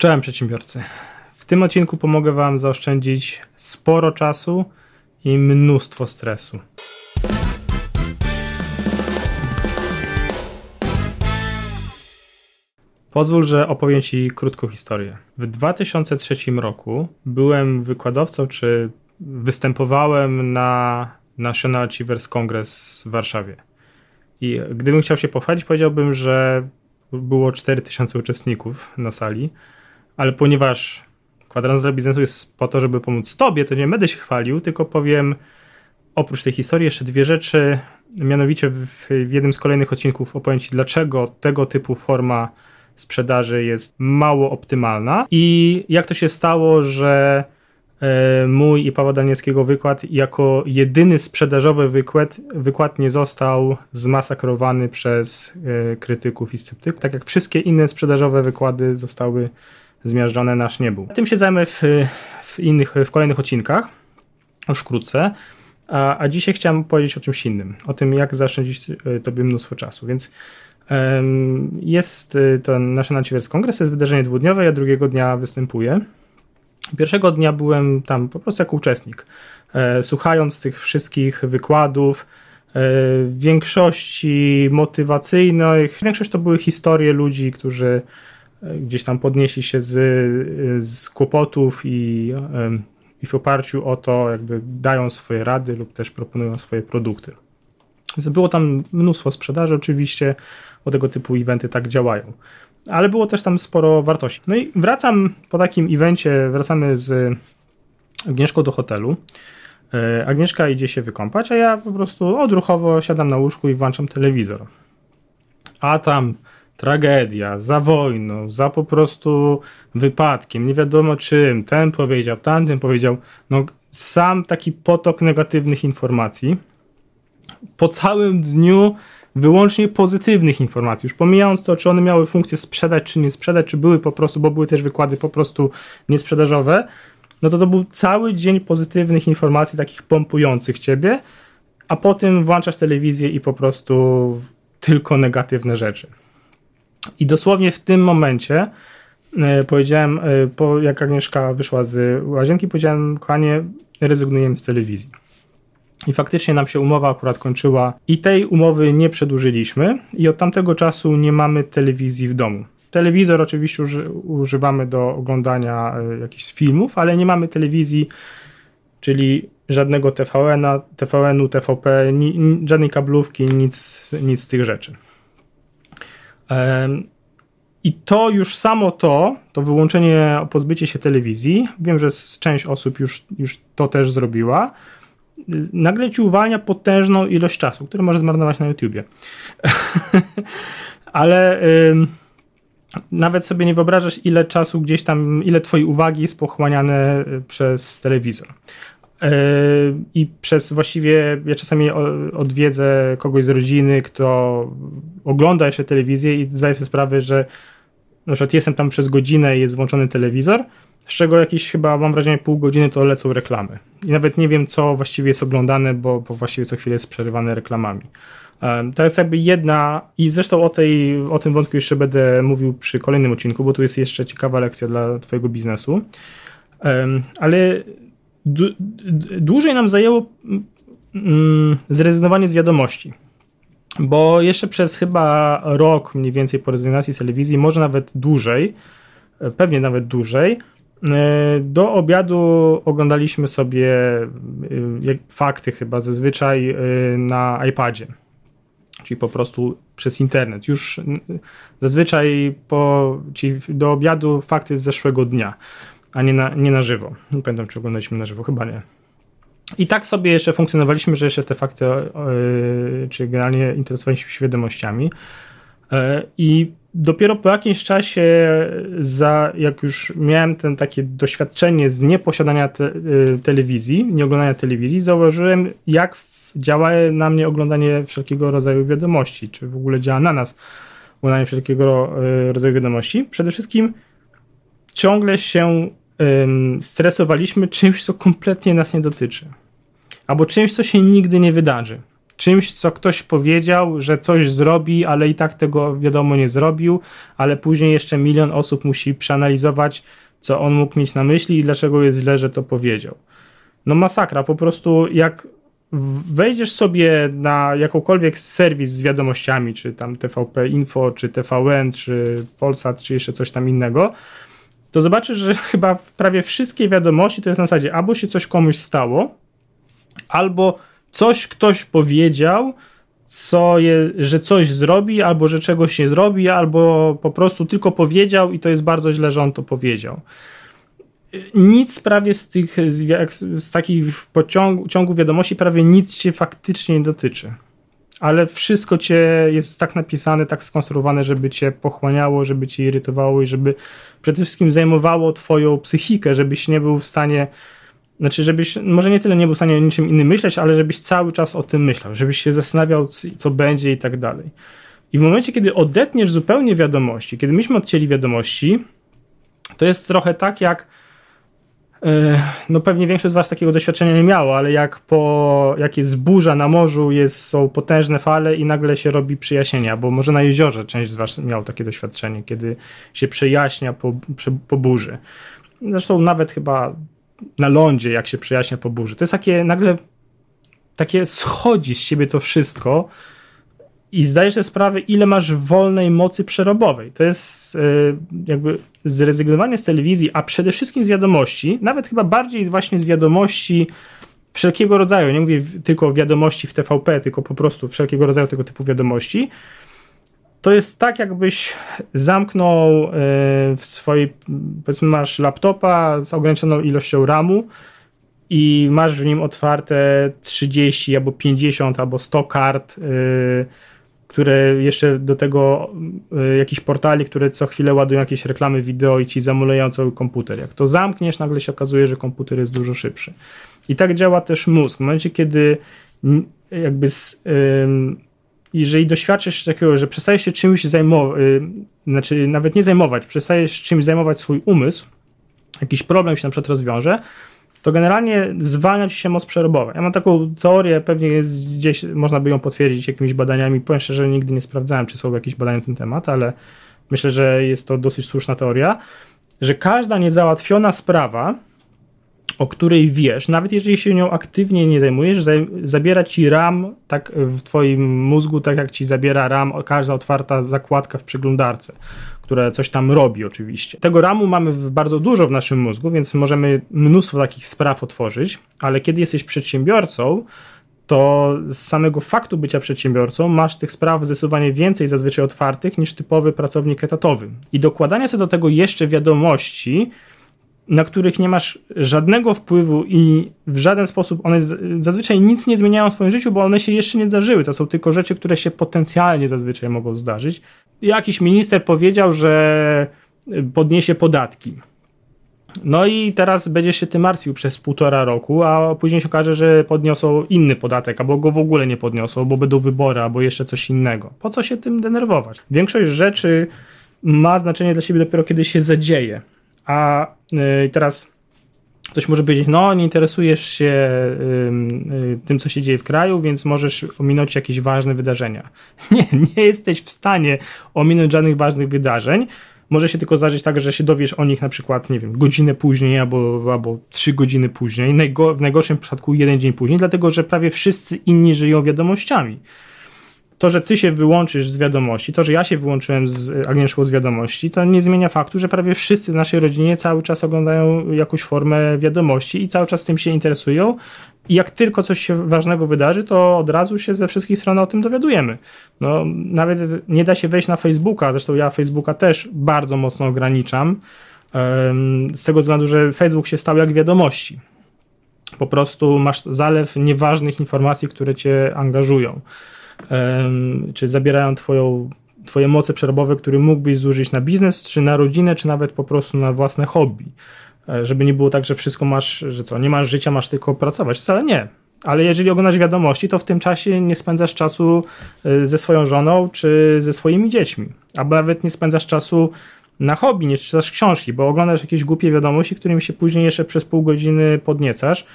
Czołem przedsiębiorcy. W tym odcinku pomogę Wam zaoszczędzić sporo czasu i mnóstwo stresu. Pozwól, że opowiem Ci krótką historię. W 2003 roku byłem wykładowcą, czy występowałem na National Achievers Congress w Warszawie. I gdybym chciał się pochwalić, powiedziałbym, że było 4000 uczestników na sali, ale ponieważ kwadrans dla biznesu jest po to, żeby pomóc Tobie, to nie będę się chwalił, tylko powiem oprócz tej historii jeszcze dwie rzeczy. Mianowicie w, w jednym z kolejnych odcinków opowiem Ci, dlaczego tego typu forma sprzedaży jest mało optymalna i jak to się stało, że e, mój i Pawła Danielskiego wykład jako jedyny sprzedażowy wykład, wykład nie został zmasakrowany przez e, krytyków i sceptyków, tak jak wszystkie inne sprzedażowe wykłady zostały zmiażdżone, nasz nie był. Tym się zajmę w, w innych, w kolejnych odcinkach, już wkrótce, a, a dzisiaj chciałem powiedzieć o czymś innym, o tym jak zaoszczędzić e, tobie mnóstwo czasu, więc jest y, to National Achievers Congress, jest wydarzenie dwudniowe, ja drugiego dnia występuję. Pierwszego dnia byłem tam po prostu jako uczestnik, e, słuchając tych wszystkich wykładów, e, w większości motywacyjnych, większość to były historie ludzi, którzy e, gdzieś tam podnieśli się z, z kłopotów i, i w oparciu o to jakby dają swoje rady lub też proponują swoje produkty. Więc było tam mnóstwo sprzedaży oczywiście, bo tego typu eventy tak działają. Ale było też tam sporo wartości. No i wracam po takim evencie, wracamy z Agnieszką do hotelu. E, Agnieszka idzie się wykąpać, a ja po prostu odruchowo siadam na łóżku i włączam telewizor. A tam tragedia, za wojną, za po prostu wypadkiem, nie wiadomo czym, ten powiedział, tamten powiedział. No, sam taki potok negatywnych informacji. Po całym dniu wyłącznie pozytywnych informacji. Już pomijając to, czy one miały funkcję sprzedać, czy nie sprzedać, czy były po prostu, bo były też wykłady po prostu niesprzedażowe, no to to był cały dzień pozytywnych informacji, takich pompujących ciebie, a potem włączasz telewizję i po prostu tylko negatywne rzeczy. I dosłownie w tym momencie e, powiedziałem, e, po, jak Agnieszka wyszła z łazienki, powiedziałem, kochanie, rezygnujemy z telewizji. I faktycznie nam się umowa akurat kończyła i tej umowy nie przedłużyliśmy i od tamtego czasu nie mamy telewizji w domu. Telewizor oczywiście uży, używamy do oglądania y, jakichś filmów, ale nie mamy telewizji, czyli żadnego TVN-a, TVN-u, TVP, ni, ni, żadnej kablówki, nic, nic z tych rzeczy. I to już samo to, to wyłączenie, pozbycie się telewizji, wiem, że część osób już, już to też zrobiła, nagle ci uwalnia potężną ilość czasu, który możesz zmarnować na YouTubie. Ale nawet sobie nie wyobrażasz, ile czasu gdzieś tam, ile twojej uwagi jest pochłaniane y, przez telewizor. Yy, I przez właściwie, ja czasami odwiedzę kogoś z rodziny, kto ogląda jeszcze telewizję i zdaje sobie sprawę, że na przykład jestem tam przez godzinę i jest włączony telewizor, z czego jakieś chyba mam wrażenie pół godziny to lecą reklamy. I nawet nie wiem, co właściwie jest oglądane, bo, bo właściwie co chwilę jest przerywane reklamami. To jest jakby jedna, i zresztą o, tej, o tym wątku jeszcze będę mówił przy kolejnym odcinku, bo tu jest jeszcze ciekawa lekcja dla Twojego biznesu. Ale dłużej nam zajęło mm, zrezygnowanie z wiadomości. Bo jeszcze przez chyba rok mniej więcej po rezygnacji z telewizji, może nawet dłużej, pewnie nawet dłużej, E, do obiadu oglądaliśmy sobie e, fakty chyba zazwyczaj e, na iPadzie, czyli po prostu przez internet. Już zazwyczaj po, do obiadu fakty z zeszłego dnia, a nie na, nie na żywo. Nie pamiętam, czy oglądaliśmy na żywo, chyba nie. I tak sobie jeszcze funkcjonowaliśmy, że jeszcze te fakty, czy generalnie interesowaliśmy się wiadomościami. I dopiero po jakimś czasie, za, jak już miałem ten takie doświadczenie z nieposiadania te, y, telewizji, nie oglądania telewizji, zauważyłem, jak działa na mnie oglądanie wszelkiego rodzaju wiadomości, czy w ogóle działa na nas oglądanie wszelkiego rodzaju wiadomości. Przede wszystkim ciągle się stresowaliśmy czymś, co kompletnie nas nie dotyczy, albo czymś, co się nigdy nie wydarzy. czymś, co ktoś powiedział, że coś zrobi, ale i tak tego wiadomo nie zrobił, ale później jeszcze milion osób musi przeanalizować, co on mógł mieć na myśli i dlaczego jest źle, że to powiedział. No masakra, po prostu jak wejdziesz sobie na jakąkolwiek serwis z wiadomościami, czy tam TVP Info, czy TVN, czy Polsat, czy jeszcze coś tam innego, to zobaczysz, że chyba prawie wszystkie wiadomości to jest na zasadzie albo się coś komuś stało, albo coś ktoś powiedział, co je, że coś zrobi, albo że czegoś nie zrobi, albo po prostu tylko powiedział i to jest bardzo źle, że on to powiedział. Nic prawie z tych, z takich pociągu, ciągu wiadomości, prawie nic cię faktycznie nie dotyczy. Ale wszystko cię jest tak napisane, tak skonstruowane, żeby cię pochłaniało, żeby cię irytowało i żeby przede wszystkim zajmowało twoją psychikę, żebyś nie był w stanie znaczy, żebyś może nie tyle nie był w stanie o niczym innym myśleć, ale żebyś cały czas o tym myślał, żebyś się zastanawiał, co będzie i tak dalej. I w momencie, kiedy odetniesz zupełnie wiadomości, kiedy myśmy odcięli wiadomości, to jest trochę tak jak no pewnie większość z was takiego doświadczenia nie miało, ale jak po, jak jest burza na morzu, jest, są potężne fale i nagle się robi przyjaśnienia, bo może na jeziorze część z was miał takie doświadczenie, kiedy się przejaśnia po, po burzy. Zresztą nawet chyba na lądzie, jak się przyjaśnia po burzy. To jest takie nagle takie schodzi z siebie to wszystko i zdajesz sobie sprawę, ile masz wolnej mocy przerobowej. To jest yy, jakby zrezygnowanie z telewizji, a przede wszystkim z wiadomości, nawet chyba bardziej właśnie z wiadomości wszelkiego rodzaju, nie mówię tylko wiadomości w TVP, tylko po prostu wszelkiego rodzaju tego typu wiadomości, to jest tak, jakbyś zamknął e, w swojej, powiedzmy, masz laptopa z ograniczoną ilością RAMu i masz w nim otwarte 30 albo 50 albo 100 kart, e, które jeszcze do tego e, jakieś portali, które co chwilę ładują jakieś reklamy wideo i ci zamuleją cały komputer. Jak to zamkniesz, nagle się okazuje, że komputer jest dużo szybszy. I tak działa też mózg. W momencie, kiedy jakby z, jeżeli doświadczysz takiego, że przestajesz się czymś zajmować, yy, znaczy nawet nie zajmować, przestajesz czymś zajmować swój umysł, jakiś problem się na przykład rozwiąże, to generalnie zwalnia ci się moc przerobowy. Ja mam taką teorię, pewnie jest gdzieś, można by ją potwierdzić jakimiś badaniami. Powiem szczerze, nigdy nie sprawdzałem, czy są jakieś badania na ten temat, ale myślę, że jest to dosyć słuszna teoria, że każda niezałatwiona sprawa, o której wiesz, nawet jeżeli się nią aktywnie nie zajmujesz, zabiera ci RAM tak w twoim mózgu, tak jak ci zabiera RAM każda otwarta zakładka w przeglądarce, która coś tam robi oczywiście. Tego RAMu mamy bardzo dużo w naszym mózgu, więc możemy mnóstwo takich spraw otworzyć, ale kiedy jesteś przedsiębiorcą, to z samego faktu bycia przedsiębiorcą masz tych spraw zdecydowanie więcej zazwyczaj otwartych niż typowy pracownik etatowy. I dokładanie sobie do tego jeszcze wiadomości na których nie masz żadnego wpływu i w żaden sposób one zazwyczaj nic nie zmieniają w swoim życiu, bo one się jeszcze nie zdarzyły. To są tylko rzeczy, które się potencjalnie zazwyczaj mogą zdarzyć. Jakiś minister powiedział, że podniesie podatki. No i teraz będziesz się tym martwił przez półtora roku, a później się okaże, że podniosą inny podatek, albo go w ogóle nie podniosą, bo będą wybory, albo jeszcze coś innego. Po co się tym denerwować? Większość rzeczy ma znaczenie dla siebie dopiero kiedy się zadzieje. A y, teraz ktoś może powiedzieć, no nie interesujesz się y, tym, co się dzieje w kraju, więc możesz ominąć jakieś ważne wydarzenia. Nie, nie jesteś w stanie ominąć żadnych ważnych wydarzeń. Może się tylko zdarzyć tak, że się dowiesz o nich na przykład, nie wiem, godzinę później albo, albo trzy godziny później, w najgorszym przypadku jeden dzień później, dlatego że prawie wszyscy inni żyją wiadomościami to, że ty się wyłączysz z wiadomości, to, że ja się wyłączyłem z Agnieszką z wiadomości, to nie zmienia faktu, że prawie wszyscy w naszej rodzinie cały czas oglądają jakąś formę wiadomości i cały czas tym się interesują. I jak tylko coś się ważnego wydarzy, to od razu się ze wszystkich stron o tym dowiadujemy. No, nawet nie da się wejść na Facebooka, zresztą ja Facebooka też bardzo mocno ograniczam, z tego względu, że Facebook się stał jak wiadomości. Po prostu masz zalew nieważnych informacji, które cię angażują czy zabierają twoją, twoje moce przerobowe, które mógłbyś zużyć na biznes, czy na rodzinę, czy nawet po prostu na własne hobby. E, żeby nie było tak, że wszystko masz, że co, nie masz życia, masz tylko pracować. Wcale nie. Ale jeżeli oglądasz wiadomości, to w tym czasie nie spędzasz czasu e, ze swoją żoną czy ze swoimi dziećmi. Albo nawet nie spędzasz czasu na hobby, nie czytasz książki, bo oglądasz jakieś głupie wiadomości, którymi się później jeszcze przez pół godziny podniecasz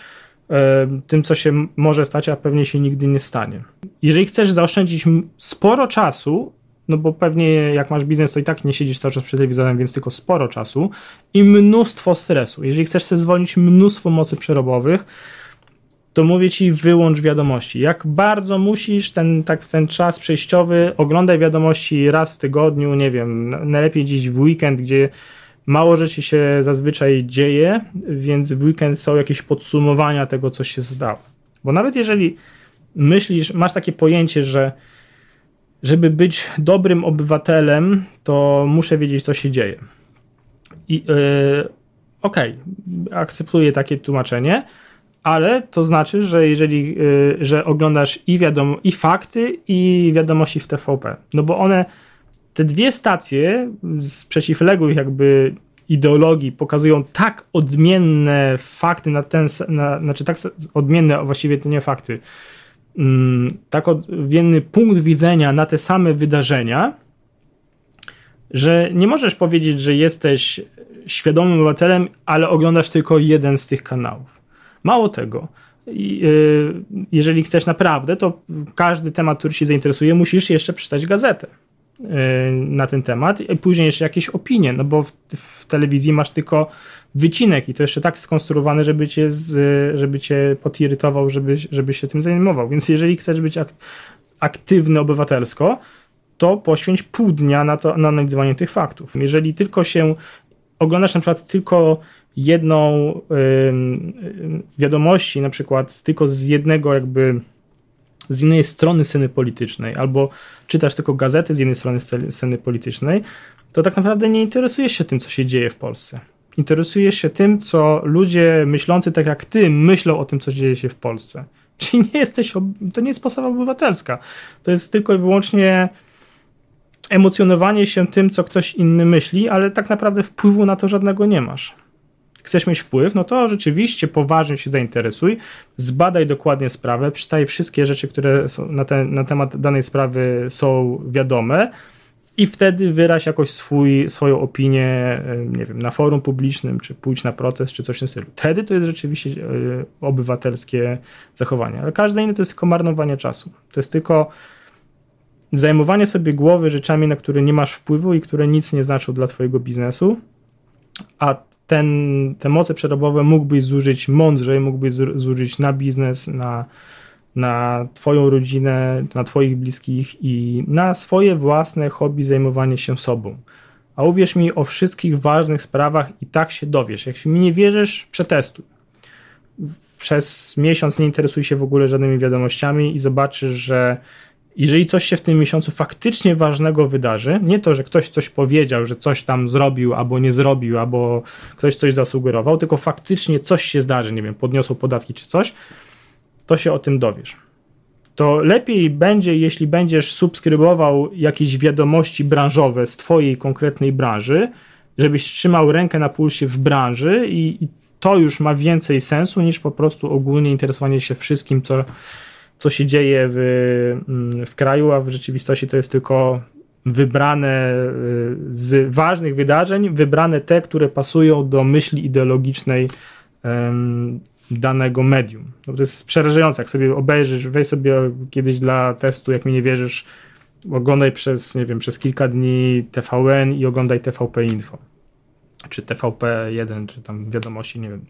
tym, co się może stać, a pewnie się nigdy nie stanie. Jeżeli chcesz zaoszczędzić sporo czasu, no bo pewnie jak masz biznes, to i tak nie siedzisz cały czas przed telewizorem, więc tylko sporo czasu i mnóstwo stresu. Jeżeli chcesz sobie zwolnić mnóstwo mocy przerobowych, to mówię ci wyłącz wiadomości. Jak bardzo musisz ten, tak, ten czas przejściowy, oglądaj wiadomości raz w tygodniu, nie wiem, najlepiej dziś w weekend, gdzie mało rzeczy się zazwyczaj dzieje, więc w weekend są jakieś podsumowania tego, co się zdało. Bo nawet jeżeli myślisz, masz takie pojęcie, że żeby być dobrym obywatelem, to muszę wiedzieć, co się dzieje. I yy, okej, okay, akceptuję takie tłumaczenie, ale to znaczy, że jeżeli, yy, że oglądasz i wiadomo, i fakty, i wiadomości w TVP, no bo one, te dwie stacje z przeciwległych jakby ideologii pokazują tak odmienne fakty na ten, na, znaczy tak odmienne, właściwie to nie fakty, Mm, tak odmienny punkt widzenia na te same wydarzenia, że nie możesz powiedzieć, że jesteś świadomym obywatelem, ale oglądasz tylko jeden z tych kanałów. Mało tego. Y, jeżeli chcesz naprawdę, to każdy temat, który się zainteresuje, musisz jeszcze przeczytać gazetę na ten temat i później jeszcze jakieś opinie, no bo w, w telewizji masz tylko wycinek i to jeszcze tak skonstruowane, żeby cię, z, żeby cię potirytował, żeby, żeby się tym zajmował. Więc jeżeli chcesz być aktywny obywatelsko, to poświęć pół dnia na, to, na analizowanie tych faktów. Jeżeli tylko się oglądasz na przykład tylko jedną yy, wiadomości, na przykład tylko z jednego jakby z innej strony sceny politycznej, albo czytasz tylko gazety z jednej strony sceny politycznej, to tak naprawdę nie interesujesz się tym, co się dzieje w Polsce interesujesz się tym, co ludzie myślący tak jak ty myślą o tym, co dzieje się w Polsce. Czyli nie jesteś, to nie jest postawa obywatelska. To jest tylko i wyłącznie emocjonowanie się tym, co ktoś inny myśli, ale tak naprawdę wpływu na to żadnego nie masz. Chcesz mieć wpływ, no to rzeczywiście poważnie się zainteresuj, zbadaj dokładnie sprawę, przeczytaj wszystkie rzeczy, które na, te, na temat danej sprawy są wiadome, i wtedy wyraź jakoś swój, swoją opinię, nie wiem, na forum publicznym, czy pójdź na protest, czy coś w tym stylu. Wtedy to jest rzeczywiście e, obywatelskie zachowanie, ale każde inne to jest tylko marnowanie czasu. To jest tylko zajmowanie sobie głowy rzeczami, na które nie masz wpływu i które nic nie znaczą dla twojego biznesu, a ten, te moce przerobowe mógłbyś zużyć mądrzej, mógłbyś zużyć na biznes, na na Twoją rodzinę, na Twoich bliskich i na swoje własne hobby, zajmowanie się sobą. A uwierz mi, o wszystkich ważnych sprawach i tak się dowiesz. Jak mi nie wierzysz, przetestuj. Przez miesiąc nie interesuj się w ogóle żadnymi wiadomościami i zobaczysz, że jeżeli coś się w tym miesiącu faktycznie ważnego wydarzy, nie to, że ktoś coś powiedział, że coś tam zrobił albo nie zrobił, albo ktoś coś zasugerował, tylko faktycznie coś się zdarzy, nie wiem, podniosą podatki czy coś, to się o tym dowiesz. To lepiej będzie, jeśli będziesz subskrybował jakieś wiadomości branżowe z Twojej konkretnej branży, żebyś trzymał rękę na pulsie w branży i, i to już ma więcej sensu niż po prostu ogólnie interesowanie się wszystkim, co, co się dzieje w, mm, w kraju, a w rzeczywistości to jest tylko wybrane y, z ważnych wydarzeń, wybrane te, które pasują do myśli ideologicznej danego medium. No to jest przerażające, jak sobie obejrzysz, weź sobie kiedyś dla testu, jak mi nie wierzysz, oglądaj przez, nie wiem, przez kilka dni TVN i oglądaj TVP Info, czy TVP1, czy tam wiadomości, nie wiem.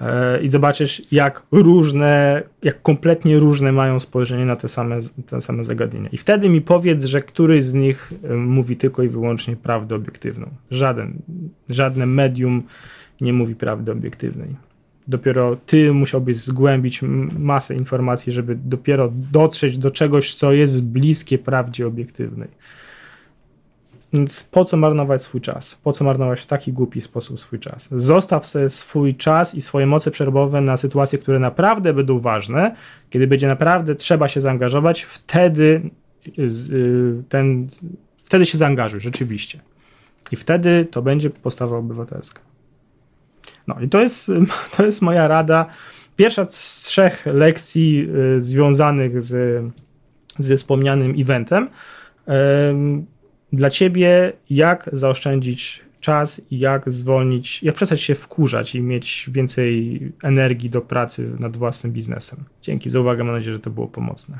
E, I zobaczysz, jak różne, jak kompletnie różne mają spojrzenie na te same, te same zagadnienia. I wtedy mi powiedz, że któryś z nich e, mówi tylko i wyłącznie prawdę obiektywną. Żaden, żadne medium nie mówi prawdy obiektywnej dopiero ty musiałbyś zgłębić masę informacji, żeby dopiero dotrzeć do czegoś, co jest bliskie prawdzie obiektywnej. Więc po co marnować swój czas? Po co marnować w taki głupi sposób swój czas? Zostaw sobie swój czas i swoje moce przerobowe na sytuacje, które naprawdę będą ważne, kiedy będzie naprawdę trzeba się zaangażować, wtedy y, ten, wtedy się zaangażuj, rzeczywiście. I wtedy to będzie postawa obywatelska. No i to jest, to jest moja rada. Pierwsza z trzech lekcji y, związanych z, ze wspomnianym eventem. Dla ciebie, jak zaoszczędzić czas i jak zwolnić, jak przestać się wkurzać i mieć więcej energii do pracy nad własnym biznesem. Dzięki za uwagę, mam nadzieję, że to było pomocne.